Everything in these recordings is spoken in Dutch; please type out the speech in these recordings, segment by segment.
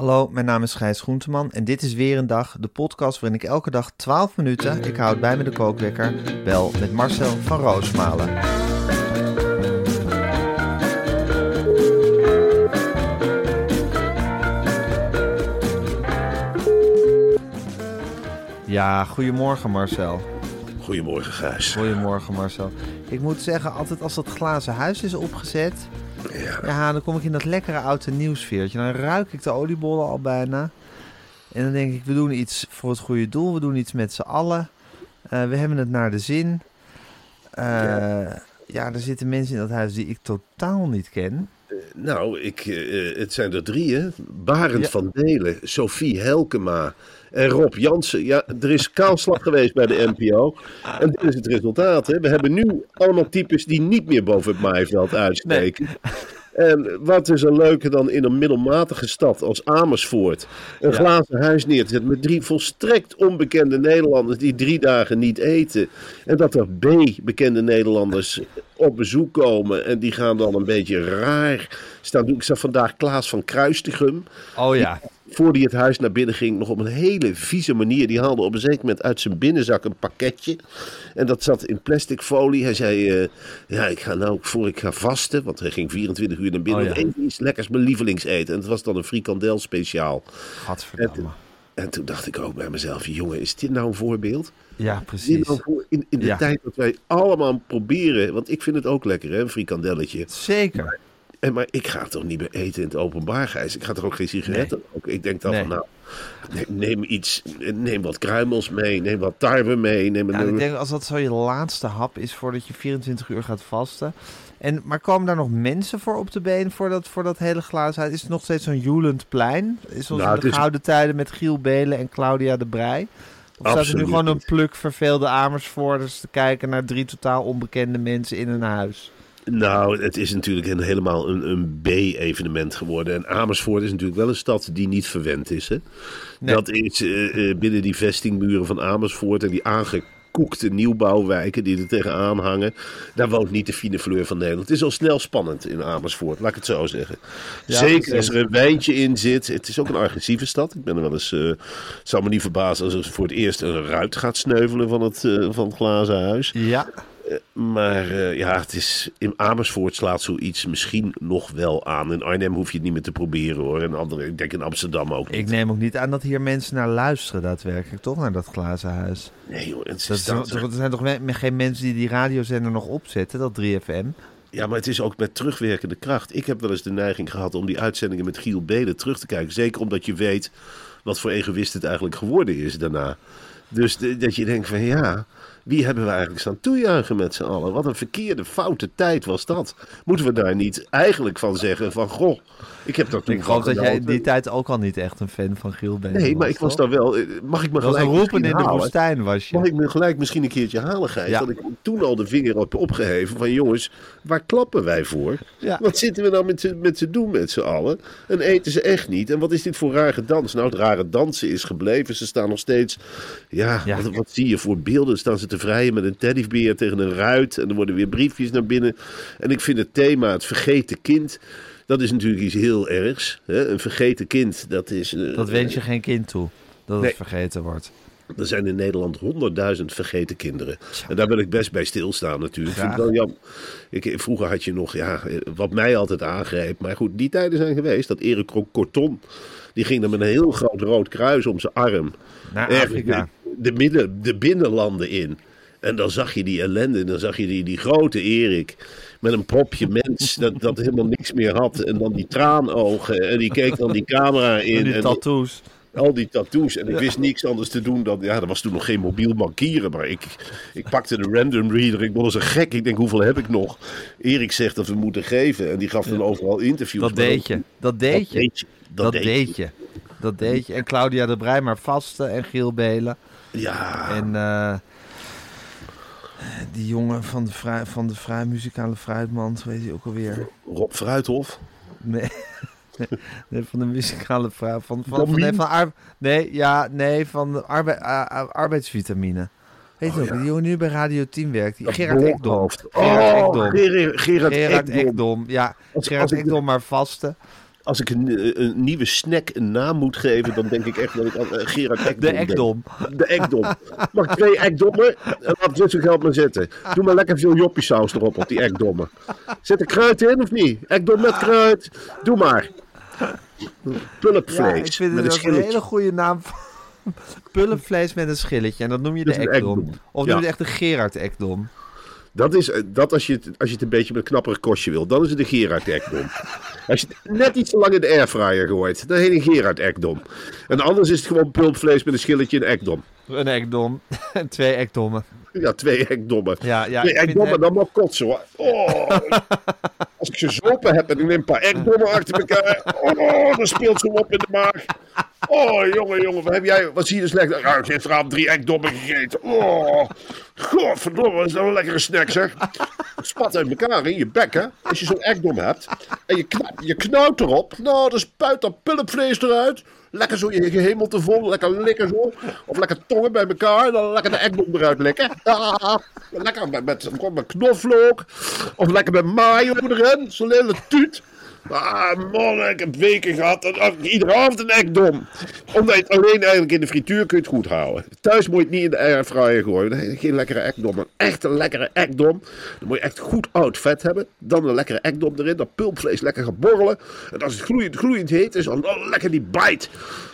Hallo, mijn naam is Gijs Groenteman en dit is weer een dag, de podcast waarin ik elke dag 12 minuten, ik houd bij me de kookwekker, bel met Marcel van Roosmalen. Ja, goedemorgen Marcel. Goedemorgen, Gijs. Goedemorgen Marcel. Ik moet zeggen, altijd als dat glazen huis is opgezet, Ja, ja, dan kom ik in dat lekkere oude nieuwsfeertje. Dan ruik ik de oliebollen al bijna. En dan denk ik, we doen iets voor het goede doel. We doen iets met z'n allen. Eh, we hebben het naar de zin. Eh, ja. er zitten mensen in dat huis die ik totaal niet ken. nou, ik, eh, het zijn er drie, hè? Barend Ja. van Delen, Sophie Helkema en Rob Jansen. Ja, er is kaalslag geweest bij de NPO. En dit is het resultaat, hè? We hebben nu allemaal types die niet meer boven het maaiveld uitsteken. En wat is er leuker dan in een middelmatige stad als Amersfoort een Ja. glazen huis neer te zetten met drie volstrekt onbekende Nederlanders die drie dagen niet eten. En dat er B-bekende Nederlanders op bezoek komen en die gaan dan een beetje raar staan. Ik zag vandaag Klaas van Kruistigum, Oh ja. Voor die het huis naar binnen ging, nog op een hele vieze manier. Die haalde op een zeker moment uit zijn binnenzak een pakketje. En dat zat in plastic folie. Hij zei, eh, ja, ik ga nou, voor ik ga vasten, want hij ging 24 uur naar binnen, Oh ja. even iets lekkers mijn lievelingseten. En het was dan een frikandel speciaal. Gadverdamme. En toen dacht ik ook bij mezelf, jongen, is dit nou een voorbeeld? Ja, precies. nou in, in de Ja. tijd dat wij allemaal proberen, want ik vind het ook lekker, hè, een frikandelletje. Zeker. En, maar ik ga toch niet meer eten in het openbaar, Gijs. Ik ga toch ook geen sigaretten. Ik denk dan Nee. van, nou, neem, iets, neem wat kruimels mee, neem wat tarwe mee. Neem een, ik denk als dat zo je laatste hap is voordat je 24 uur gaat vasten. En, maar komen daar nog mensen voor op de been voor dat, voor dat hele glazen? Is het nog steeds zo'n joelend plein? Is zoals Nou, in de is- gouden tijden met Giel Belen en Claudia de Brij? Of staat er nu Absoluut gewoon een pluk verveelde Amersfoorters te kijken naar drie totaal onbekende mensen in een huis? Nou, het is natuurlijk een, helemaal een, een B-evenement geworden. En Amersfoort is natuurlijk wel een stad die niet verwend is. Hè? Nee. Dat is eh, eh, binnen die vestingmuren van Amersfoort en die aangekoekte nieuwbouwwijken die er tegenaan hangen. Daar woont niet de fine fleur van Nederland. Het is al snel spannend in Amersfoort, laat ik het zo zeggen. Ja, Zeker als er een wijntje in zit. Het is ook een agressieve stad. Ik ben er wel eens. eh, het zou me niet verbazen als er voor het eerst een ruit gaat sneuvelen van het, eh, van het glazen huis. Ja, Maar eh, ja, het is, in Amersfoort slaat zoiets misschien nog wel aan. In Arnhem hoef je het niet meer te proberen hoor. En andere, ik denk in Amsterdam ook ik niet. neem ook niet aan dat hier mensen naar luisteren daadwerkelijk, toch? Naar dat glazen huis. Nee joh, het, is dat- er zijn toch geen mensen die die radiozender nog opzetten, dat 3FM? ja, maar het is ook met terugwerkende kracht. Ik heb wel eens de neiging gehad om die uitzendingen met Giel Belen terug te kijken. Zeker omdat je weet wat voor egoïst het eigenlijk geworden is daarna. Dus de- dat je denkt van ja, wie hebben we eigenlijk staan toejuichen met z'n allen? Wat een verkeerde, foute tijd was dat. Moeten we daar niet eigenlijk van zeggen van goh, ik heb dat toen Ik geloof dat jij in die tijd ook al niet echt een fan van Giel bent. Nee, maar ik was daar wel. eh, Mag ik me gelijk roepen misschien in de woestijn, was je. Mag ik me gelijk misschien een keertje halen, Gijs? Ja. Dat ik toen al de vinger heb opgeheven van jongens, waar klappen wij voor? Ja. Wat zitten we nou met met ze doen met z'n allen? En eten ze echt niet. En wat is dit voor rare dans? Nou, het rare dansen is gebleven. Ze staan nog steeds. Ja, Ja. Wat, wat zie je voor beelden? Staan ze te vrijen met een teddybeer tegen een ruit. En er worden weer briefjes naar binnen. En ik vind het thema, het vergeten kind. Dat is natuurlijk iets heel ergs. Hè? Een vergeten kind, dat is. eh, Dat wens je geen kind toe, dat Nee. het vergeten wordt. Er zijn in Nederland honderdduizend vergeten kinderen. En daar wil ik best bij stilstaan natuurlijk. Ik vind het wel jammer. Ik, vroeger had je nog, ja, wat mij altijd aangreep. Maar goed, die tijden zijn geweest. Dat Erik Corton, die ging dan met een heel groot rood kruis om zijn arm. Naar Afrika. De, de, midden, de binnenlanden in. En dan zag je die ellende. Dan zag je die, die grote Erik. Met een propje mens dat, dat helemaal niks meer had. En dan die traanogen. En die keek dan die camera in. En die en tattoos. al die tattoos. En ik wist niks anders te doen dan... Ja, er was toen nog geen mobiel bankieren. Maar ik, ik pakte de random reader. Ik was een gek. Ik denk, hoeveel heb ik nog? Erik zegt dat we moeten geven. En die gaf dan overal interviews. Dat deed je. Dat deed je. deed je. Dat deed je. Dat deed je. En Claudia de Brij maar vasten en Giel Belen. Ja, En eh, die jongen van de, vrij, van de vrij muzikale fruitman, hoe heet hij ook alweer? Rob Fruithof. Nee. nee, van de muzikale fruit. Van, van, van, nee, van nee, ja, nee, van de arbe a- a- arbeidsvitamine. Weet je Oh, ook, ja. die jongen die nu bij Radio 10 werkt. Die Gerard Ekdom. blokhoofd. Gerard Oh, Ekdom. Gerard, Gerard, Gerard Ekdom. Ja, Als- Gerard als Ekdom maar vasten. Als ik een, een nieuwe snack een naam moet geven, dan denk ik echt dat ik aan eh, Gerard Ekdom De denk. Ekdom. De Ekdom. Mag twee Ekdommen? En laat dit zijn geld maar zitten. Doe maar lekker veel joppiesaus erop op die Ekdommen. Zit er kruid in of niet? Ekdom met kruid. Doe maar. Pulpvlees. Ja, ik vind met het een hele goede naam. Pullenvlees met een schilletje. En dat noem je Dat de Ekdom. Of noem je het echt de Gerard Ekdom. Dat is eh, dat als je, het, als je het een beetje met een knapperig kostje wil. Dan is het de Gerard Ekdom. Als je het net iets te lang in de airfryer gooit. Dan heet een Gerard Ekdom. En anders is het gewoon pulpvlees met een schilletje en Ekdom. Een Ekdom. Twee Ekdommen. Ja, twee Ekdommen. Ja, ja, twee ik vind Ekdommen, het- dan mag kotsen hoor. Oh, als ik ze zopen heb en ik neem een paar Ekdommen achter elkaar. Oh, dan speelt ze op in de maag. Oh, jongen, jongen, wat heb jij, wat zie je er slecht? Ah, ik heb gisteravond drie Ekdommen gegeten. Oh, godverdomme, wat is dat een lekkere snack zeg. Spat uit elkaar in je bek, hè. Als je zo'n Ekdom hebt en je, kna je knauwt erop. Nou, dan spuit dat pulpvlees eruit. Lekker zo je gehemelte vol, lekker likken zo. Of lekker tongen bij elkaar, dan lekker de ekdom eruit likken. Lekker met, met, met knoflook. Of lekker met mayo erin, zo'n hele tuut. Ah man, ik heb weken gehad. dat Iedere avond een ekdom. Omdat je het alleen eigenlijk in de frituur kunt goed houden. Thuis moet je het niet in de airfryer gooien. Je geen lekkere ekdom. Een echte lekkere ekdom. Dan moet je echt goed oud vet hebben. Dan een lekkere ekdom erin. Dat pulpvlees lekker gaat borrelen. En als het gloeiend, gloeiend heet is, dan lekker die bite.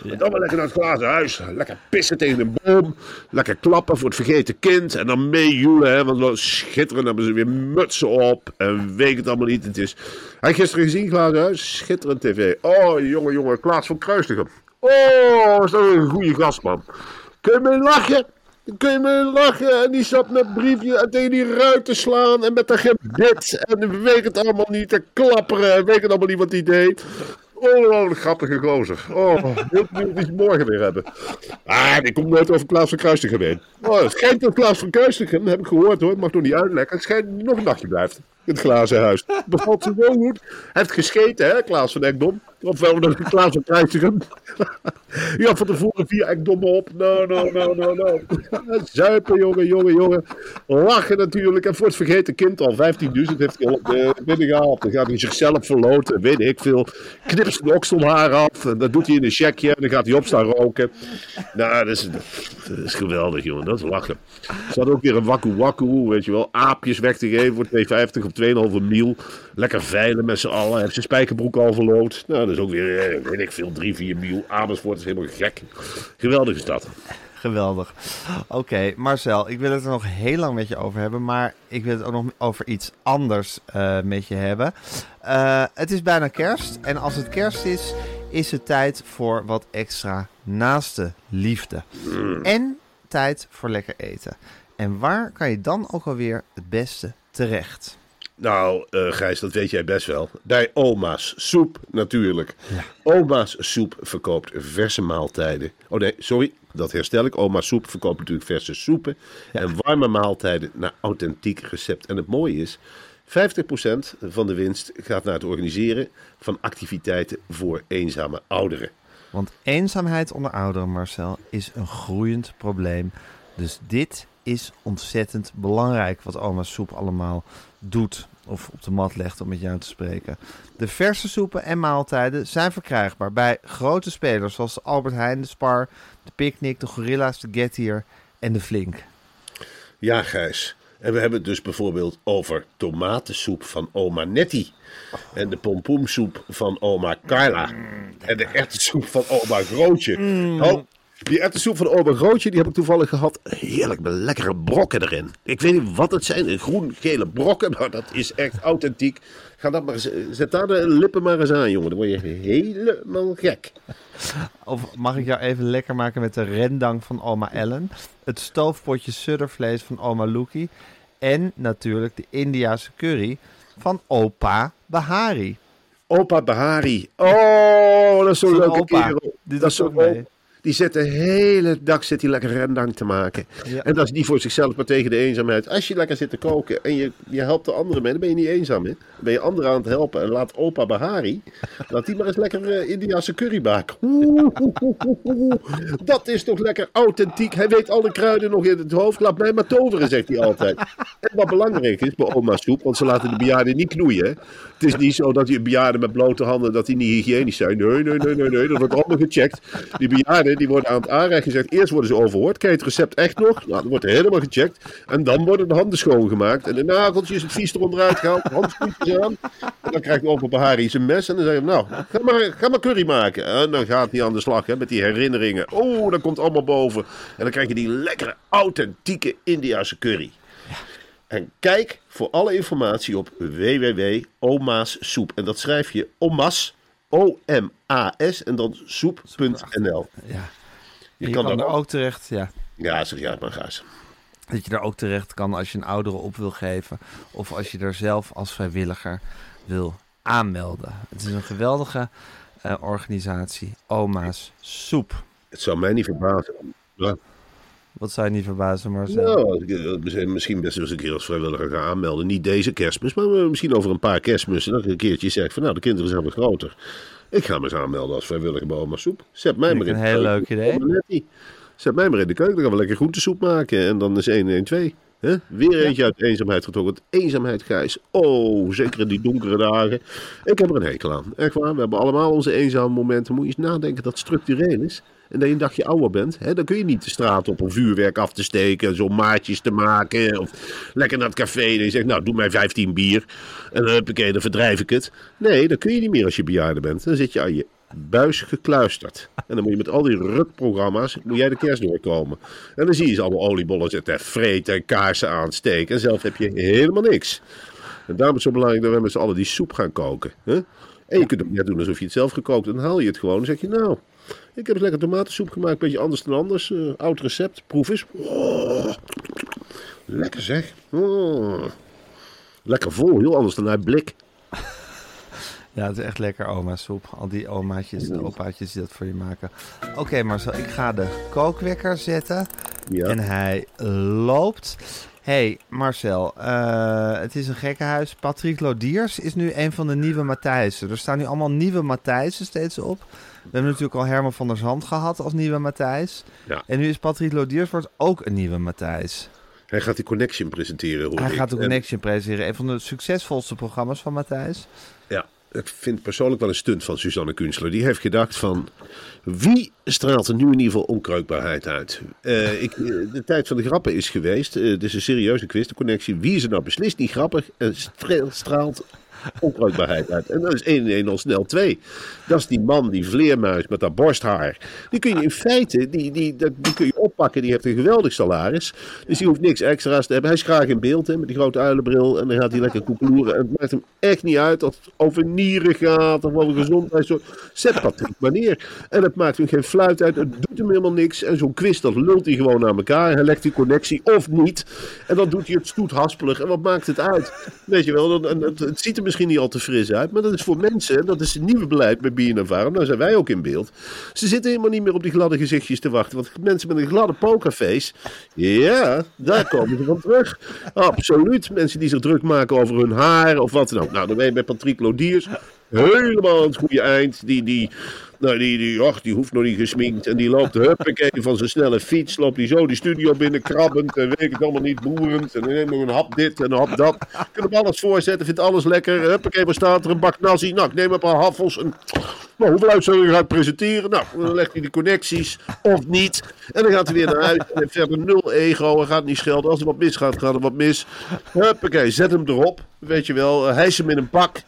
En dan maar lekker naar het glazen huis. Lekker pissen tegen een boom. Lekker klappen voor het vergeten kind. En dan meejoelen. Hè, want dan schitteren hebben ze weer mutsen op. En weet het allemaal niet. Het is... Je gisteren gezien, glazen huis? Schitterend tv. Oh, jongen, jongen. Klaas van Kruistigem. Oh, is een goede gast, man. Kun je mee lachen? Kun je mee lachen? En die zat met briefje tegen die ruiten slaan. En met dat gebit. En weet het allemaal niet. te klapperen. En weet het allemaal niet wat hij deed. Oh, een grappige gozer. Oh, heel benieuwd ze morgen weer hebben. Ah, ik kom nooit over Klaas van Kruistigem heen. Oh, het schijnt dat Klaas van Kruistigem, heb ik gehoord hoor, mag nog niet uitlekken. Het schijnt hij nog een nachtje blijft het glazen huis. Bevalt ze zo goed. Hij heeft gescheten, hè, Klaas van Ekdom. Of wel nog Klaas van Kruistigem. Ja, van tevoren vier ekdommen op. No, no, no, no, no. Zuipen, jongen, jongen, jongen. Lachen natuurlijk. En voor het vergeten kind al 15.000 heeft hij al binnengehaald. Dan gaat hij zichzelf verloten, weet ik veel. Knipt zijn okselhaar af. En dat doet hij in een checkje. En dan gaat hij op staan roken. Nou, dat is, is geweldig, jongen. Dat is lachen. Ze hadden ook weer een wakku wakku, weet je wel. Aapjes weg te geven voor 2,50 of 2,5 mil. Lekker veilen met z'n allen. Heeft zijn spijkerbroek al verloot. Nou, dat is ook weer, eh, weet ik veel, 3, 4 mil. Amersfoort is helemaal gek. Geweldige stad. Geweldig. Oké, Marcel, ik wil het er nog heel lang met je over hebben, maar ik wil het ook nog over iets anders uh, met je hebben. Uh, het is bijna kerst en als het kerst is, is het tijd voor wat extra naaste liefde. Mm. En tijd voor lekker eten. En waar kan je dan ook alweer het beste terecht? Nou, uh, Gijs, dat weet jij best wel. Bij Oma's Soep natuurlijk. Ja. Oma's Soep verkoopt verse maaltijden. Oh nee, sorry, dat herstel ik. Oma's Soep verkoopt natuurlijk verse soepen. Ja. En warme maaltijden naar authentiek recept. En het mooie is, 50% van de winst gaat naar het organiseren van activiteiten voor eenzame ouderen. Want eenzaamheid onder ouderen, Marcel, is een groeiend probleem. Dus dit is ontzettend belangrijk wat Oma's Soep allemaal doet of op de mat legt om met jou te spreken. De verse soepen en maaltijden zijn verkrijgbaar bij grote spelers zoals Albert Heijn, de Spar, de Picnic, de Gorilla's, de Get Here en de Flink. Ja, Gijs. En we hebben het dus bijvoorbeeld over tomatensoep van oma Nettie. En de pompoensoep van oma Carla. En de erwtensoep van oma Grootje. Oh, die erwtensoep van oma Grootje, die heb ik toevallig gehad. Heerlijk, met lekkere brokken erin. Ik weet niet wat het zijn, groen-gele brokken. Maar dat is echt authentiek. Ga dat maar eens, zet daar de lippen maar eens aan, jongen. Dan word je helemaal gek. Of mag ik jou even lekker maken met de rendang van oma Ellen? Het stoofpotje suddervlees van oma Loekie. En natuurlijk de Indiase curry van opa Bahari. Opa Bahari. Oh, dat is zo'n Zo'n leuke opa. kerel. Die dat is zo'n. Die zit de hele dag zit hij lekker rendang te maken. Ja. En dat is niet voor zichzelf, maar tegen de eenzaamheid. Als je lekker zit te koken en je, je helpt de anderen mee, dan ben je niet eenzaam. Hè? Dan ben je anderen aan het helpen. En laat opa Bahari, laat die maar eens lekker eh, Indiase curry maken. Oeh, oeh, oeh, oeh, oeh. Dat is toch lekker authentiek. Hij weet alle kruiden nog in het hoofd. Laat mij maar toveren, zegt hij altijd. En wat belangrijk is bij oma's soep, want ze laten de bejaarden niet knoeien. Hè? Het is niet zo dat die bejaarden met blote handen dat die niet hygiënisch zijn. Nee, nee, nee, nee, nee. Dat wordt allemaal gecheckt. Die bejaarden die worden aan het aanrecht gezegd. Eerst worden ze overhoord. Kijk het recept echt nog? Nou, dan wordt helemaal gecheckt. En dan worden de handen schoongemaakt. En de nageltjes, het vies eronderuit gehaald. Handschoentjes aan. En dan krijgt opa Bahari zijn mes. En dan zeg je, nou, ga maar, ga maar curry maken. En dan gaat hij aan de slag hè, met die herinneringen. Oh, dat komt allemaal boven. En dan krijg je die lekkere, authentieke Indiase curry. En kijk voor alle informatie op www.oma's soep. En dat schrijf je omas, O-M-A-S en dan soep.nl. Ja. Je, Je kan, kan, daar ook terecht, ja. Ja, zeg ja, maar ga eens. Dat je daar ook terecht kan als je een oudere op wil geven. Of als je er zelf als vrijwilliger wil aanmelden. Het is een geweldige eh, organisatie. Oma's Soep. Het zou mij niet verbazen. Ja, Wat zou je niet verbazen, Marcel? nou, eh, misschien best wel eens een keer als vrijwilliger gaan aanmelden. Niet deze kerstmis, maar eh, misschien over een paar kerstmissen. Dat ik een keertje zeg van nou, de kinderen zijn wat groter. Ik ga me eens aanmelden als vrijwilliger bij oma soep. Zet mij maar ik in een heel leuk idee. Zet mij maar in de keuken, dan gaan we lekker groentesoep maken. En dan is 1 1 2. Hè? Weer eentje uit eenzaamheid getrokken. Het eenzaamheid, Gijs. Oh, zeker in die donkere dagen. Ik heb er een hekel aan. Echt waar. We hebben allemaal onze eenzame momenten. Moet je eens nadenken dat het structureel is. En dat je een dagje ouder bent. Hè? Dan kun je niet de straat op om vuurwerk af te steken. Zo maatjes te maken. Of lekker naar het café. En je zegt, nou, doe mij 15 bier. En dan huppakee, dan verdrijf ik het. Nee, dat kun je niet meer als je bejaarde bent. Dan zit je aan je buis gekluisterd. En dan moet je met al die rukprogramma's, moet jij de kerst doorkomen. En dan zie je ze allemaal oliebollen zitten, vreten en kaarsen aansteken. En zelf heb je helemaal niks. En daarom is het zo belangrijk dat we met z'n allen die soep gaan koken. Hè? En je kunt ook net doen alsof je het zelf gekookt. Dan haal je het gewoon en zeg je, nou, ik heb eens lekker tomatensoep gemaakt. Beetje anders dan anders. eh, oud recept, proef eens. Oh, lekker zeg. Oh. Lekker vol, heel anders dan uit blik. Ja, het is echt lekker oma's soep. Al die omaatjes en opaatjes die dat voor je maken. Oké Marcel, ik ga de kookwekker zetten. Ja. En hij loopt. Hey, Marcel, eh, het is een gekkenhuis. Patrick Lodiers is nu een van de nieuwe Matthijssen. Er staan nu allemaal nieuwe Matthijssen steeds op. We hebben natuurlijk al Herman van der Zand gehad als nieuwe Matthijs. Ja. En nu is Patrick Lodiers wordt ook een nieuwe Matthijs. Hij gaat die Connection presenteren. hoor Hij ik. gaat de En- Connection presenteren. Een van de succesvolste programma's van Matthijs. Ja, ik vind persoonlijk wel een stunt van Suzanne Kunstler. Die heeft gedacht van, wie straalt er nu in ieder geval onkreukbaarheid uit? Eh, ik, eh, de tijd van de grappen is geweest. Eh, Het is een serieuze quiz, de connectie. Wie is er nou beslist niet grappig en stra- straalt onkreukbaarheid uit? En dat is 1 en 1 al snel 2. Dat is die man, die vleermuis met dat borsthaar. Die kun je in feite, die, die, die kun je oppakken. Die heeft een geweldig salaris. Dus die hoeft niks extra's te hebben. Hij is graag in beeld hè, met die grote uilenbril. En dan gaat hij lekker koekeloeren. En het maakt hem echt niet uit of het over nieren gaat of over gezondheidszorg. Zet Patrick maar neer. En het maakt hem geen fluit uit. Het doet hem helemaal niks. En zo'n quiz, dat lult hij gewoon aan elkaar. Hij legt die connectie of niet. En dan doet hij het stoethaspelig. En wat maakt het uit? Weet je wel, dan- het, ziet er misschien niet al te fris uit. Maar dat is voor mensen, dat is het nieuwe beleid bij BNNVARA. Daar zijn wij ook in beeld. Ze zitten helemaal niet meer op die gladde gezichtjes te wachten. Want mensen met een gladde pokerface, ja, daar komen ze van terug. Absoluut. Mensen die zich druk maken over hun haar of wat dan ook. Nou, dan ben je bij Patrick Lodiers helemaal aan het goede eind. Die, die, Nou, die, die, die hoeft nog niet gesminkt. En die loopt huppakee van zijn snelle fiets. Loopt die zo die studio binnen krabbend. En weet ik het allemaal niet boerend. En dan neemt nog een hap dit en een hap dat. Ik kan hem alles voorzetten. Vindt alles lekker. Huppakee, waar staat er? Een bak nasi. Nou, ik neem een paar haffels. En, nou, hoeveel uitzendingen ga ik presenteren? Nou, dan legt hij de connecties. Of niet. En dan gaat hij weer naar huis. En heeft verder nul ego. Hij gaat niet schelden. Als er wat misgaat, gaat er wat mis. Huppakee, zet hem erop. Weet je wel. Hijs hem in een pak.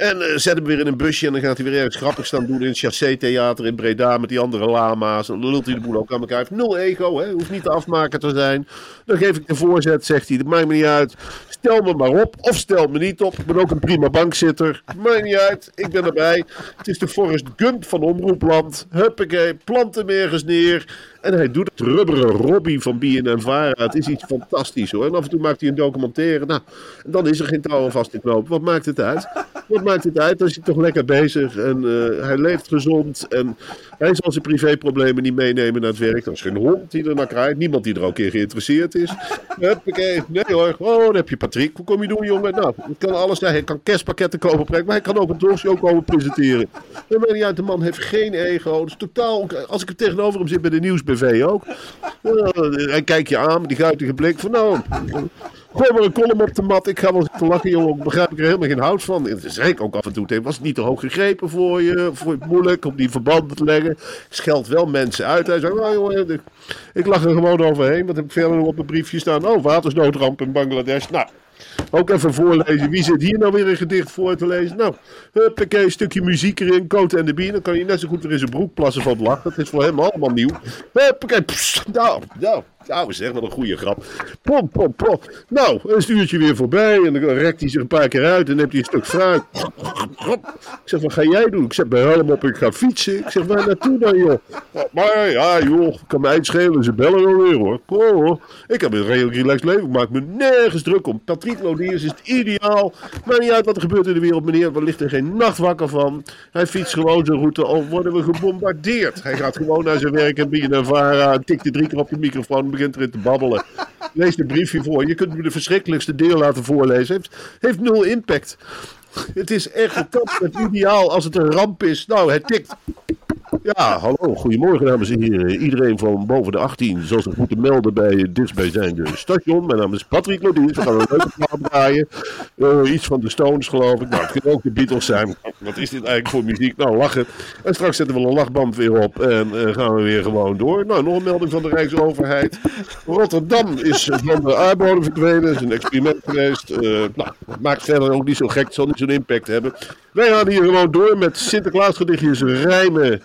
En eh, zet hem weer in een busje en dan gaat hij weer ergens grappig staan doen in het Chassé-theater in Breda met die andere lama's. Dan lult hij de boel ook aan elkaar. Heeft nul ego, hè? hoeft niet de afmaker te zijn. Dan geef ik de voorzet, zegt hij, dat maakt me niet uit. Stel me maar op of stel me niet op. Ik ben ook een prima bankzitter. Maakt niet uit, ik ben erbij. Het is de Forrest Gump van Omroepland. Huppakee, plant hem ergens neer. En hij doet het rubberen Robbie van BNN-Vara. Het is iets fantastisch hoor. En af en toe maakt hij een documentaire. Nou, dan is er geen touw vast te knopen. Wat maakt het uit? Wat maakt het uit? Dan is hij toch lekker bezig. En uh, hij leeft gezond. En hij zal zijn privéproblemen niet meenemen naar het werk. Er is geen hond die er naar krijgt. Niemand die er ook in geïnteresseerd is. Huppakee. Nee hoor. Oh, dan heb je Patrick. Hoe kom je doen jongen? Nou, het kan alles zijn. Hij kan kerstpakketten kopen. Maar hij kan ook een doorshow komen presenteren. Dat maakt niet uit. De man heeft geen ego. Dat is totaal... Als ik er tegenover hem zit bij de nieuws BV ook. Hij kijkt je aan die guitige blik van nou, gooi een kolom op de mat. Ik ga wel te lachen, jongen. Ik begrijp ik er helemaal geen hout van. En dat zei ik ook af en toe. Was het niet te hoog gegrepen voor je? Voor het moeilijk om die verbanden te leggen? Scheld wel mensen uit. Hij zei, nou jongen, ik, ik lach er gewoon overheen. Wat heb ik verder nog op mijn briefje staan? Oh, watersnoodramp in Bangladesh. Nou, ook even voorlezen. Wie zit hier nou weer een gedicht voor te lezen? Nou, huppakee, een stukje muziek erin, Cote en de Bier. Dan kan je net zo goed weer in zijn broek plassen van het lachen. Dat is voor hem allemaal nieuw. Huppakee, pss, nou, nou. Nou, zeg, wat een goede grap. Pom, pom, pom. Nou, een uurtje weer voorbij. En dan rekt hij zich een paar keer uit. En dan heeft hij een stuk fruit. Ik zeg, wat ga jij doen? Ik zet mijn helm op ik ga fietsen. Ik zeg, waar naartoe dan, joh? Maar ja, joh, kan mij schelen. Ze bellen wel weer, hoor. Ik heb een redelijk relaxed leven. Ik maak me nergens druk om. Patrick Lodiers is het ideaal. Maakt niet uit wat er gebeurt in de wereld, meneer. Er ligt er geen nacht wakker van. Hij fietst gewoon zijn route. Al worden we gebombardeerd. Hij gaat gewoon naar zijn werk en bieden een vara. Tikt er drie keer op de microfoon begint erin te babbelen. Lees een briefje voor. Je kunt me de verschrikkelijkste deel laten voorlezen. Heeft, heeft nul impact. Het is echt het ideaal als het een ramp is. Nou, het tikt. Ja, hallo, goedemorgen dames en heren. Iedereen van boven de 18 zal zich moeten melden bij het dichtstbijzijnde station. Mijn naam is Patrick Lodiers. We gaan een leuke plaat draaien. Iets van de Stones geloof ik. Nou, het kunnen ook de Beatles zijn. Wat is dit eigenlijk voor muziek? Nou, lachen. En straks zetten we een lachband weer op en uh, gaan we weer gewoon door. Nou, nog een melding van de Rijksoverheid. Rotterdam is van de aardbodem verdwenen. Is een experiment geweest. Uh, nou, maakt verder ook niet zo gek. Het zal niet zo'n impact hebben. Wij gaan hier gewoon door met Sinterklaas gedichtjes rijmen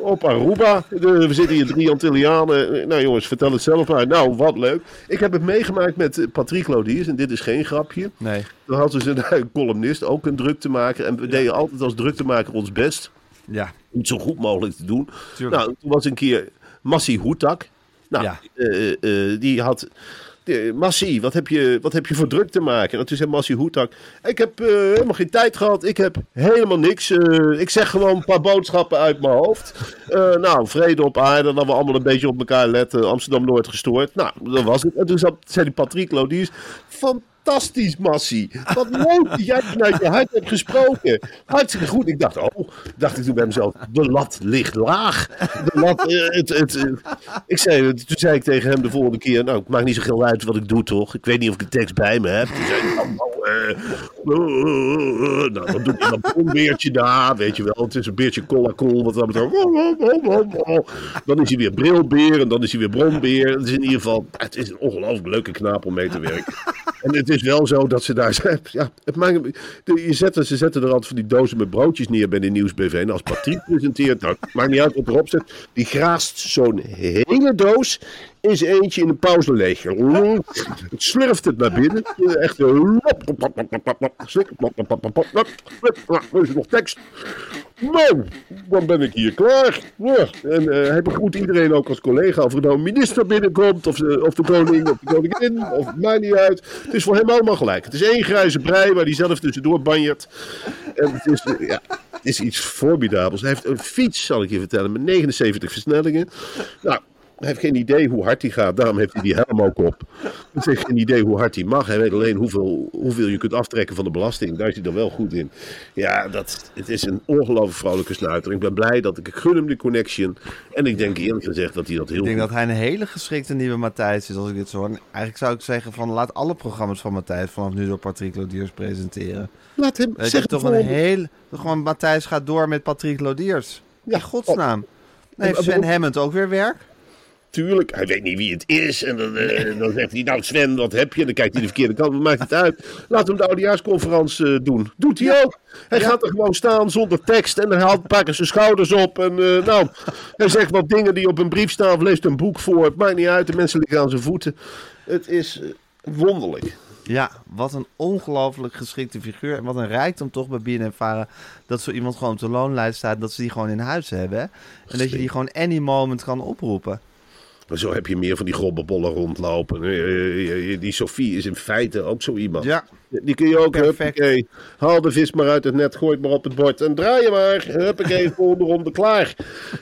op Aruba. we zitten hier drie Antillianen. Nou jongens, vertel het zelf maar. Nou, wat leuk. Ik heb het meegemaakt met Patrick Lodiers. En dit is geen grapje. Nee. Dan hadden ze een columnist, ook een druktemaker. En we deden altijd als druktemaker ons best. Ja. Om het zo goed mogelijk te doen. Tuurlijk. Nou, toen was een keer Massi Hoetak. Nou, Ja. eh, eh, die had... de- Massi, wat heb, je, wat heb je voor druk te maken? En toen zei Massi Hoetak, ik heb eh, helemaal geen tijd gehad. Ik heb helemaal niks. Eh, ik zeg gewoon een paar boodschappen uit mijn hoofd. Eh, nou, vrede op aarde, dat we allemaal een beetje op elkaar letten. Amsterdam nooit gestoord. Nou, dat was het. En toen zei die Patrick Lodiers, fantastisch Massi. Wat leuk dat jij vanuit je hart hebt gesproken. Hartstikke goed. Ik dacht, oh, dacht ik toen bij mezelf, de lat ligt laag. De lat, eh, het, het, eh. ik zei, toen zei ik tegen hem de volgende keer, nou, het maakt niet zoveel uit wat ik doe, toch? Ik weet niet of ik de tekst bij me heb. Toen zei nou, eh, eh, nou, dan doe je dat bronbeertje daar, weet je wel. Het is een beertje cola cool, wat dan. Dan is hij weer brilbeer en dan is hij weer bronbeer. Het is in ieder geval, het is een ongelooflijk leuke knaap om mee te werken. En het is wel zo dat ze daar zijn. Ja, het maakt, je zetten, ze zetten er altijd van die dozen met broodjes neer bij de nieuwsbv. En als Patrick presenteert, nou, maakt niet uit wat erop zit. Die graast zo'n hele doos in zijn eentje in een pauze leeg. Het slurft het naar binnen. Echt. Er is nog tekst. Nou, dan ben ik hier klaar. Ja. En eh, hij begroet iedereen ook als collega. Of er nou een minister binnenkomt, of, de- of de koning, of de koningin, of het maakt niet uit. Het is voor hem allemaal gelijk. Het is één grijze brei waar hij zelf tussendoor banjert. En het is, eh, ja, het is iets formidabels. Hij heeft een fiets, zal ik je vertellen, met 79 versnellingen. Nou, Hij heeft geen idee hoe hard hij gaat. Daarom heeft hij die helm ook op. Hij heeft geen idee hoe hard hij mag. Hij weet alleen hoeveel, hoeveel je kunt aftrekken van de belasting. Daar is hij dan wel goed in. Ja, dat, het is een ongelooflijk vrolijke snuiter. Ik ben blij dat ik, ik gun hem de connection. En ik denk eerlijk gezegd dat hij dat heel Ik denk goed dat hij een hele geschikte nieuwe Matthijs is, als ik dit zo hoor. En Eigenlijk zou ik zeggen van laat alle programma's van Matthijs vanaf nu door Patrick Lodiers presenteren. Laat hem Weet je, zeg toch een hele... Gewoon Matthijs gaat door met Patrick Lodiers. Ja, in godsnaam. Dan heeft Sven Hammond ook weer werk. Tuurlijk, hij weet niet wie het is. En dan, eh, dan zegt hij, nou Sven, wat heb je? Dan kijkt hij de verkeerde kant, wat maakt het uit? Laat hem de oudejaarsconferentie eh, doen. Doet hij ook. Hij gaat er gewoon staan zonder tekst en hij haalt keer zijn schouders op. En eh, nou, hij zegt wat dingen die op een brief staan of leest een boek voor. Het maakt niet uit, de mensen liggen aan zijn voeten. Het is wonderlijk. Ja, wat een ongelooflijk geschikte figuur. En wat een rijkdom toch bij BNN-Varen. Dat zo iemand gewoon op de loonlijst staat. Dat ze die gewoon in huis hebben. En dat je die gewoon any moment kan oproepen. Maar zo heb je meer van die grobbebollen rondlopen. Eh, eh, Die Sophie is in feite ook zo iemand. Ja, Die kun je ook, Perfect. huppakee, haal de vis maar uit het net, gooi het maar op het bord en draai je maar. Huppakee, volgende ronde klaar.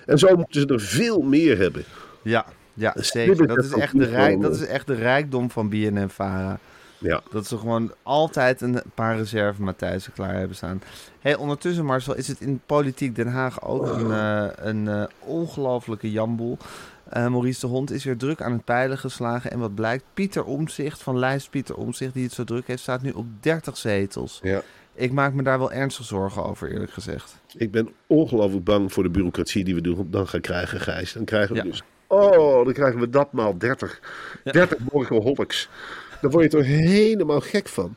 En zo moeten ze er veel meer hebben. ja, ja zeker. Dat is, echt de rijk, dat is echt de rijkdom van BNN-Vara. Ja. Dat ze gewoon altijd een paar reserve Matthijsen klaar hebben staan. Hey, ondertussen, Marcel, is het in politiek Den Haag ook een, eh, een eh, ongelofelijke jamboel. Eh, Maurice de Hond is weer druk aan het pijlen geslagen. En wat blijkt, Pieter Omzicht van lijst Pieter Omzicht, die het zo druk heeft, staat nu op 30 zetels. ja. Ik maak me daar wel ernstig zorgen over, eerlijk gezegd. Ik ben ongelooflijk bang voor de bureaucratie die we doen, dan gaan krijgen, Gijs. Dan krijgen we Ja. dus... Oh, dan krijgen we dat maal 30. Ja. 30 workaholics. Daar word je toch helemaal gek van.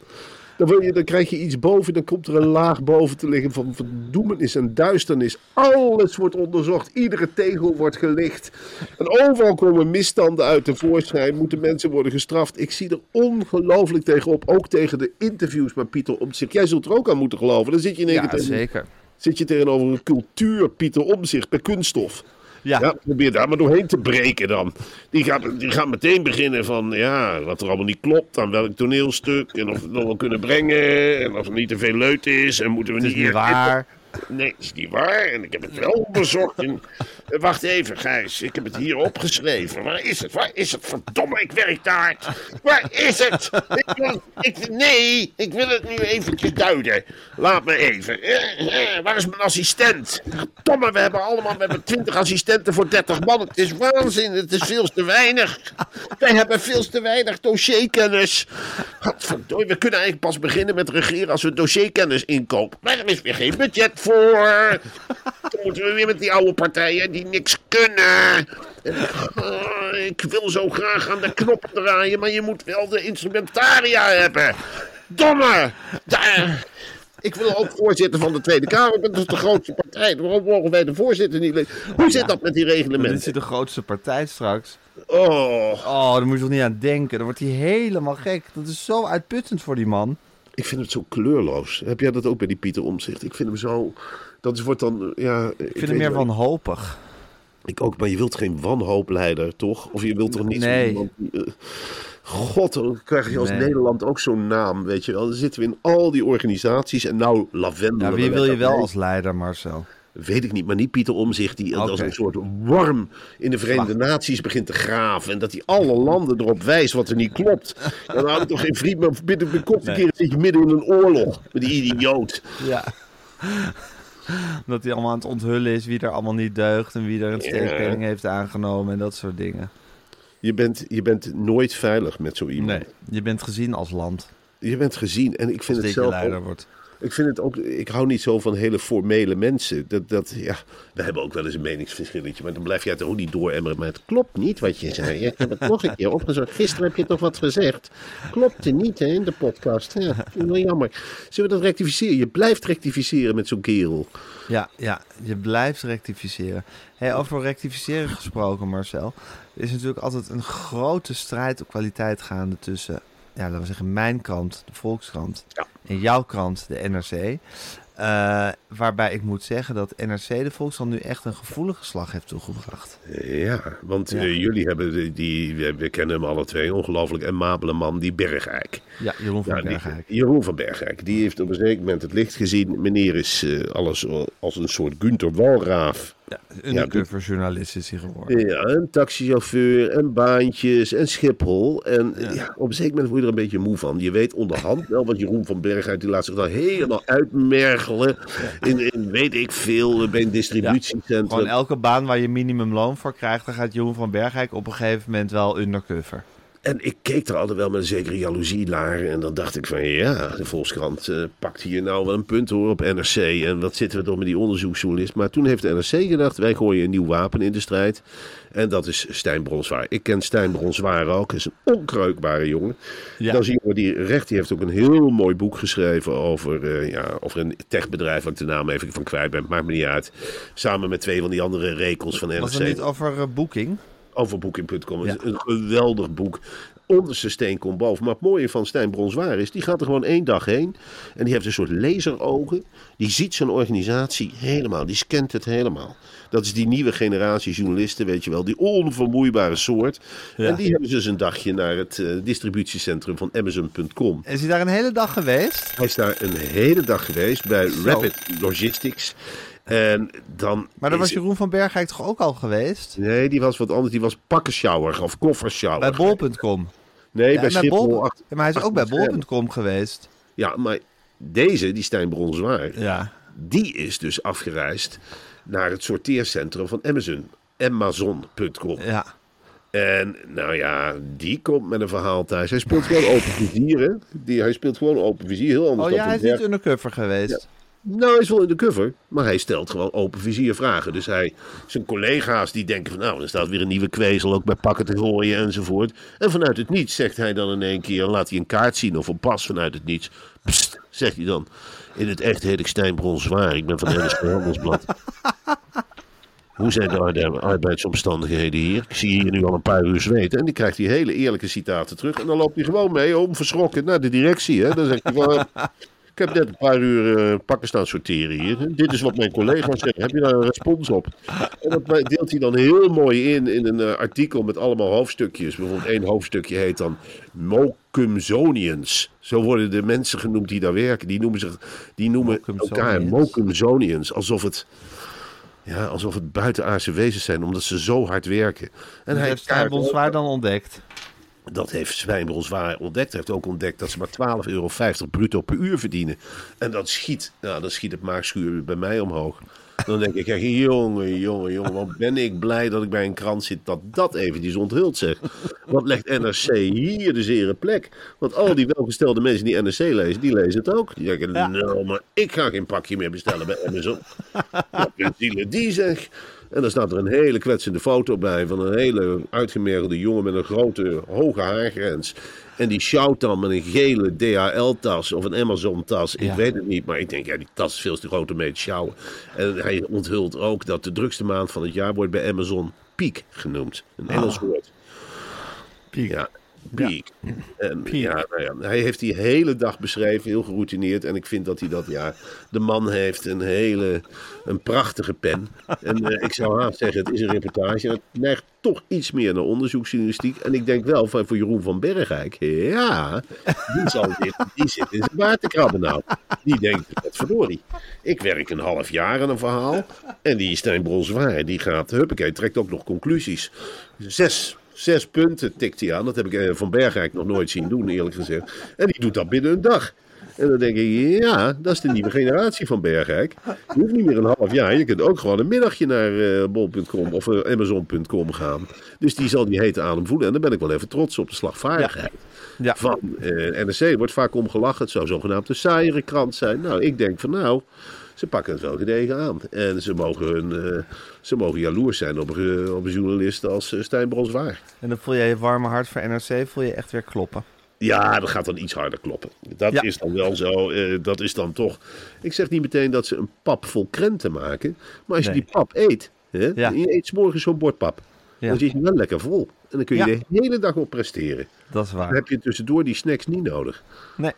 Dan, wil je, dan krijg je iets boven, dan komt er een laag boven te liggen van verdoemenis en duisternis. Alles wordt onderzocht, iedere tegel wordt gelicht. En overal komen misstanden uit tevoorschijn, moeten mensen worden gestraft. Ik zie er ongelooflijk tegenop, ook tegen de interviews met Pieter Omtzigt. Jij zult er ook aan moeten geloven. Dan zit je in één Ja, keer tegen- zeker. zit je tegenover een cultuur Pieter Omzicht bij kunststof. Ja, Ja, probeer daar maar doorheen te breken dan. Die gaat, die gaat meteen beginnen van ja, wat er allemaal niet klopt aan welk toneelstuk. En of we het nog wel kunnen brengen. En of er niet te veel leut is. En moeten we het is niet niet hier- waar. Nee, dat is niet waar. En ik heb het wel onderzocht. Wacht even, Gijs. Ik heb het hier opgeschreven. Waar is het? Waar is het? Verdomme, ik werk daar. Waar is het? Ik nee, ik wil het nu eventjes duiden. Laat me even. Eh, eh, waar is mijn assistent? Verdomme, we hebben allemaal we hebben 20 assistenten voor 30 man. Het is waanzin. Het is veel te weinig. Wij hebben veel te weinig dossierkennis. Godverdomme, we kunnen eigenlijk pas beginnen met regeren als we dossierkennis inkopen. Maar er is weer geen budget voor. Dan moeten we weer met die oude partijen die niks kunnen. En, ah, ik wil zo graag aan de knop draaien, maar je moet wel de instrumentaria hebben. Domme! Daar. Ik wil ook voorzitter van de Tweede Kamer. Ben dus de grootste partij. Waarom mogen wij de voorzitter niet lezen? Hoe zit dat met die dit is reglementen? de grootste partij straks. Oh, Oh, daar moet je toch niet aan denken. Dan wordt hij helemaal gek. Dat is zo uitputtend voor die man. Ik vind het zo kleurloos. Heb jij dat ook bij die Pieter Omzicht? Ik vind hem zo... Dat wordt dan... Ja, ik, vind hem meer niet- wanhopig. Ik ook, maar je wilt geen wanhoopleider, toch? Of je wilt toch niet Nee. zo iemand die, eh, God, dan krijg je als Nee. Nederland ook zo'n naam, weet je wel. Dan zitten we in al die organisaties en nou lavendel. Ja, wie wil je wel als leider, Marcel? Weet ik niet, maar niet Pieter Omzicht die als een soort worm in de Verenigde Naties begint te graven. En dat hij alle landen erop wijst wat er niet klopt. Dan houdt toch geen vriend meer binnen de kop verkeerd. zit je midden in een oorlog met die idioot. Ja. Dat hij allemaal aan het onthullen is wie er allemaal niet deugt en wie er een steekpenning heeft aangenomen en dat soort dingen. Je bent, je bent nooit veilig met zo iemand. Nee, je bent gezien als land. Je bent gezien en ik vind het zelf leider ook- wordt. Ik vind het ook, ik hou niet zo van hele formele mensen. Dat, dat, ja, we hebben ook wel eens een meningsverschilletje, maar dan blijf jij het ook niet dooremmeren. Maar het klopt niet wat je zei. Ik heb het nog een keer opgezocht. Gisteren heb je toch wat gezegd. Klopte niet hè, in de podcast. Vind wel jammer. Zullen we dat rectificeren? Je blijft rectificeren met zo'n kerel. Ja, ja, je blijft rectificeren. Over rectificeren gesproken, Marcel. Er is natuurlijk altijd een grote strijd op kwaliteit gaande tussen, ja, laten we zeggen, mijn krant, de Volkskrant, Ja. en jouw krant, de NRC. Eh, waarbij ik moet zeggen dat NRC de Volkskrant nu echt een gevoelige slag heeft toegebracht. Ja, want Ja. eh, jullie hebben die, we, kennen hem alle twee, ongelooflijk amabele man, die Bergijk. Ja, Jeroen van Ja, die- Bergijk. Jeroen van Bergijk. Die heeft op een zeker moment het licht gezien. Meneer is eh, alles als een soort Gunther Walraaf. Ja, undercover journalist is hij geworden. Ja, een taxichauffeur en baantjes en Schiphol. En eh, ja. op een zeker moment word je er een beetje moe van. Je weet onderhand wel wat Jeroen van Bergijk, die laat zich dan helemaal uitmergelen. In, in weet ik veel, bij een distributiecentrum. Gewoon elke baan waar je minimumloon voor krijgt, dan gaat Jeroen van Bergijk op een gegeven moment wel undercover. En ik keek er altijd wel met een zekere jaloezie naar. En dan dacht ik van ja, de Volkskrant eh, pakt hier nou wel een punt hoor op NRC. En wat zitten we toch met die onderzoeksjournalist. Maar toen heeft de NRC gedacht, wij gooien een nieuw wapen in de strijd. En dat is Stijn Bronswaar. Ik ken Stijn Bronswaar ook. Hij is een onkreukbare jongen. Ja. Dat is een jongen die recht, die heeft ook een heel mooi boek geschreven over, eh, ja, over een techbedrijf. Waar ik de naam even van kwijt ben, maakt me niet uit. Samen met twee van die andere rekels van NRC Was het niet over eh, boeking? Over Booking.com. Ja. Een geweldig boek. Onderste steen komt boven. Maar het mooie van Stijn Bronswaar is, die gaat er gewoon één dag heen. En die heeft een soort laserogen. Die ziet zijn organisatie helemaal. Die scant het helemaal. Dat is die nieuwe generatie journalisten, weet je wel. Die onvermoeibare soort. Ja. En die hebben ze dus een dagje naar het eh, distributiecentrum van Amazon.com. Is hij daar een hele dag geweest? Hij is daar een hele dag geweest bij Rapid Logistics. En dan Maar is- was Jeroen van Bergijk toch ook al geweest? Nee, die was wat anders. Die was pakkensjouwer of koffersjouwer. Bij bol.com. Nee, Ja, bij Schiphol. Bol- achter- Ja, maar hij is ook bij bol.com geweest. Ja, maar deze, die Stijn Bronswaar, Ja. die is dus afgereisd naar het sorteercentrum van Amazon. Amazon.com. Ja. En nou ja, die komt met een verhaal thuis. Hij speelt gewoon open vizier, hè? Die, hij speelt gewoon open vizier, heel anders Oh dan ja, hij is niet undercover geweest. Nou, hij is wel in de cover, maar hij stelt gewoon open vizier vragen. Dus hij, zijn collega's die denken van nou, er staat weer een nieuwe kwezel ook bij pakken te gooien enzovoort. En vanuit het niets zegt hij dan in één keer, laat hij een kaart zien of een pas vanuit het niets. Psst, zegt hij dan. In het echt heet ik Stijn Bronswaar, ik ben van het NSG Handelsblad. Hoe zijn de arbe- arbeidsomstandigheden hier? Ik zie hier nu al een paar uur zweten. En die krijgt die hele eerlijke citaten terug. En dan loopt hij gewoon mee, onverschrokken, naar de directie. Hè? Dan zegt hij van... Ik heb net een paar uur eh, pakken staan sorteren hier. Dit is wat mijn collega's zeggen. Heb je daar een respons op? En dat deelt hij dan heel mooi in in een eh, artikel met allemaal hoofdstukjes. Bijvoorbeeld één hoofdstukje heet dan Mocumzonians. Zo worden de mensen genoemd die daar werken. Die noemen, zich, die noemen elkaar. Mocumzonians. Alsof het, ja, alsof het buitenaardse wezens zijn, omdat ze zo hard werken. En Dat hij heeft Stijn Bonswaar dan ontdekt. Dat heeft Zwijnbron zwaar ontdekt. Hij heeft ook ontdekt dat ze maar 12,50 euro bruto per uur verdienen. En dat schiet, nou, dan schiet het maagschuur bij mij omhoog. Dan denk ik, kijk, jongen, jongen, jongen, wat ben ik blij dat ik bij een krant zit dat dat eventjes onthuld zeg. Wat legt NRC hier de zere plek? Want al die welgestelde mensen die NRC lezen, die lezen het ook. Die denken, nou, maar ik ga geen pakje meer bestellen bij Amazon. Wat zielen die zeg. En dan staat er een hele kwetsende foto bij van een hele uitgemergelde jongen met een grote, hoge haargrens. En die sjouwt dan met een gele DHL-tas of een Amazon-tas. Ik Ja. weet het niet, maar ik denk, ja, die tas is veel te groot om mee te sjouwen. En hij onthult ook dat de drukste maand van het jaar wordt bij Amazon Peak genoemd. Een Engels woord. Piek. Ja, Peak. En, Peak. ja, nou ja, hij heeft die hele dag beschreven, heel geroutineerd. En ik vind dat hij dat, ja, de man heeft een hele, een prachtige pen. En eh, ik zou haast zeggen, het is een reportage. En het neigt toch iets meer naar onderzoeksjournalistiek. En ik denk wel van voor Jeroen van Bergijk, ja, die, zal dit, die zit in zijn baard te krabben nou. Die denkt, wat verdorie. Ik werk een half jaar aan een verhaal. En die Stijn Bronswaar, die gaat, huppakee, trekt ook nog conclusies. Zes Zes punten tikt hij aan. Dat heb ik eh, van Bergijk nog nooit zien doen, eerlijk gezegd. En die doet dat binnen een dag. En dan denk ik, ja, dat is de nieuwe generatie van Bergijk. Je hoeft niet meer een half jaar. Je kunt ook gewoon een middagje naar eh, bol.com of eh, amazon.com gaan. Dus die zal die hete adem voelen. En dan ben ik wel even trots op de slagvaardigheid. Ja. Van eh NRC Er wordt vaak omgelachen. Het zou zogenaamd een saaiere krant zijn. Nou, ik denk van nou, ze pakken het wel gedegen aan. En ze mogen, hun, eh, ze mogen jaloers zijn op, een- op een journalist als eh, Stijn Bronswaar. En dan voel jij je warme hart voor NRC voel je echt weer kloppen. Ja, dat gaat dan iets harder kloppen. Dat Ja. is dan wel zo. dat is dan toch. Ik zeg niet meteen dat ze een pap vol krenten maken. Maar als je die pap eet. Hè, Ja. Je eet 's morgens zo'n bord pap. Ja. Dan zit je wel lekker vol. En dan kun je Ja. de hele dag op presteren. Dat is Dan waar. heb je tussendoor die snacks niet nodig. Nee.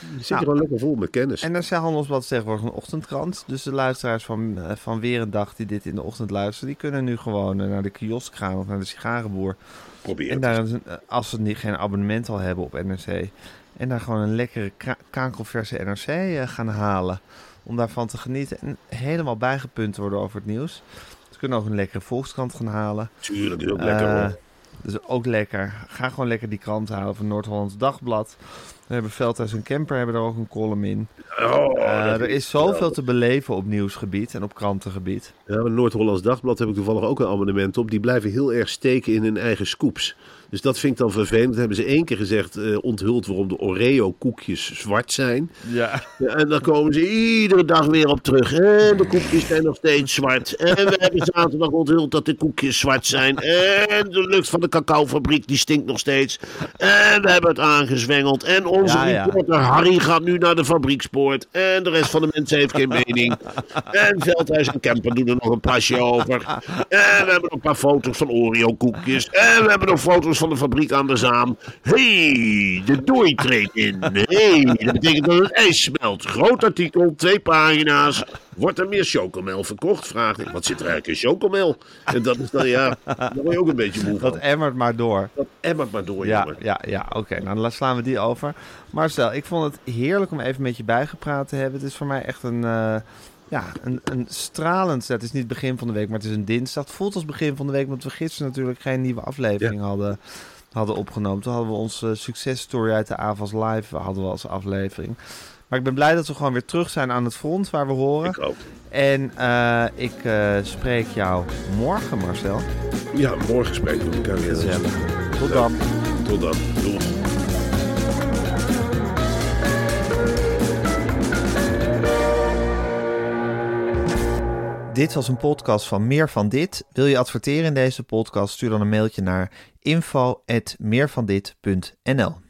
Je zit Nou, er gewoon lekker vol met kennis. NRC Handelsblad is tegenwoordig een ochtendkrant. Dus de luisteraars van, eh, van Weer een Dag die dit in de ochtend luisteren... die kunnen nu gewoon eh, naar de kiosk gaan of naar de sigarenboer. Probeer En daar, eh, als ze niet, geen abonnement al hebben op NRC... en daar gewoon een lekkere ka- kakelverse NRC gaan halen... om daarvan te genieten en helemaal bijgepunt te worden over het nieuws. Ze kunnen ook een lekkere Volkskrant gaan halen. Tuurlijk, is ook lekker hoor. dus ook lekker. Ga gewoon lekker die krant halen van Noord-Hollands Dagblad. We hebben Veldhuis en Kemper hebben er ook een column in. Oh, Eh, er is zoveel te beleven op nieuwsgebied en op krantengebied. Ja, Noord-Hollands Dagblad heb ik toevallig ook een abonnement op. Die blijven heel erg steken in hun eigen scoops. Dus dat vind ik dan vervelend. Dat hebben ze één keer gezegd, eh, onthuld waarom de Oreo-koekjes zwart zijn. Ja. Ja, en dan komen ze iedere dag weer op terug. En de koekjes zijn nog steeds zwart. En we hebben zaterdag onthuld dat de koekjes zwart zijn. En de lucht van de cacaofabriek die stinkt nog steeds. En we hebben het aangezwengeld. En onze Ja, ja. reporter Harry gaat nu naar de fabriekspoort. En de rest van de mensen heeft geen mening. En Veldhuis en Kemper doen er nog een plasje over. En we hebben nog een paar foto's van Oreo-koekjes. En we hebben nog foto's van de fabriek aan de Zaam. hey, de dooi treedt in. hey, dat betekent dat het ijs smelt. Groot artikel, twee pagina's. Wordt er meer chocomel verkocht? Vraag ik. Wat zit er eigenlijk in chocomel? En dat is dan, ja, daar word je ook een beetje moe van. Dat emmert maar door. Dat emmert maar door, Ja, jongen. ja, ja oké. Nou, dan slaan we die over. Marcel, ik vond het heerlijk om even met je bijgepraat te hebben. Het is voor mij echt een, eh, ja, een, een stralend... Het is niet begin van de week, maar het is een dinsdag. Het voelt als begin van de week, omdat we gisteren natuurlijk geen nieuwe aflevering hadden, hadden opgenomen. Toen hadden we onze successtory uit de AVAS Live hadden we als aflevering. Maar ik ben blij dat we gewoon weer terug zijn aan het front waar we horen. Ik ook. En eh, ik eh, spreek jou morgen, Marcel. Ja, morgen spreken we elkaar weer. Gezellig. Tot dan. Tot dan. Dit was een podcast van Meer van Dit. Wil je adverteren in deze podcast? Stuur dan een mailtje naar info@meervandit.nl.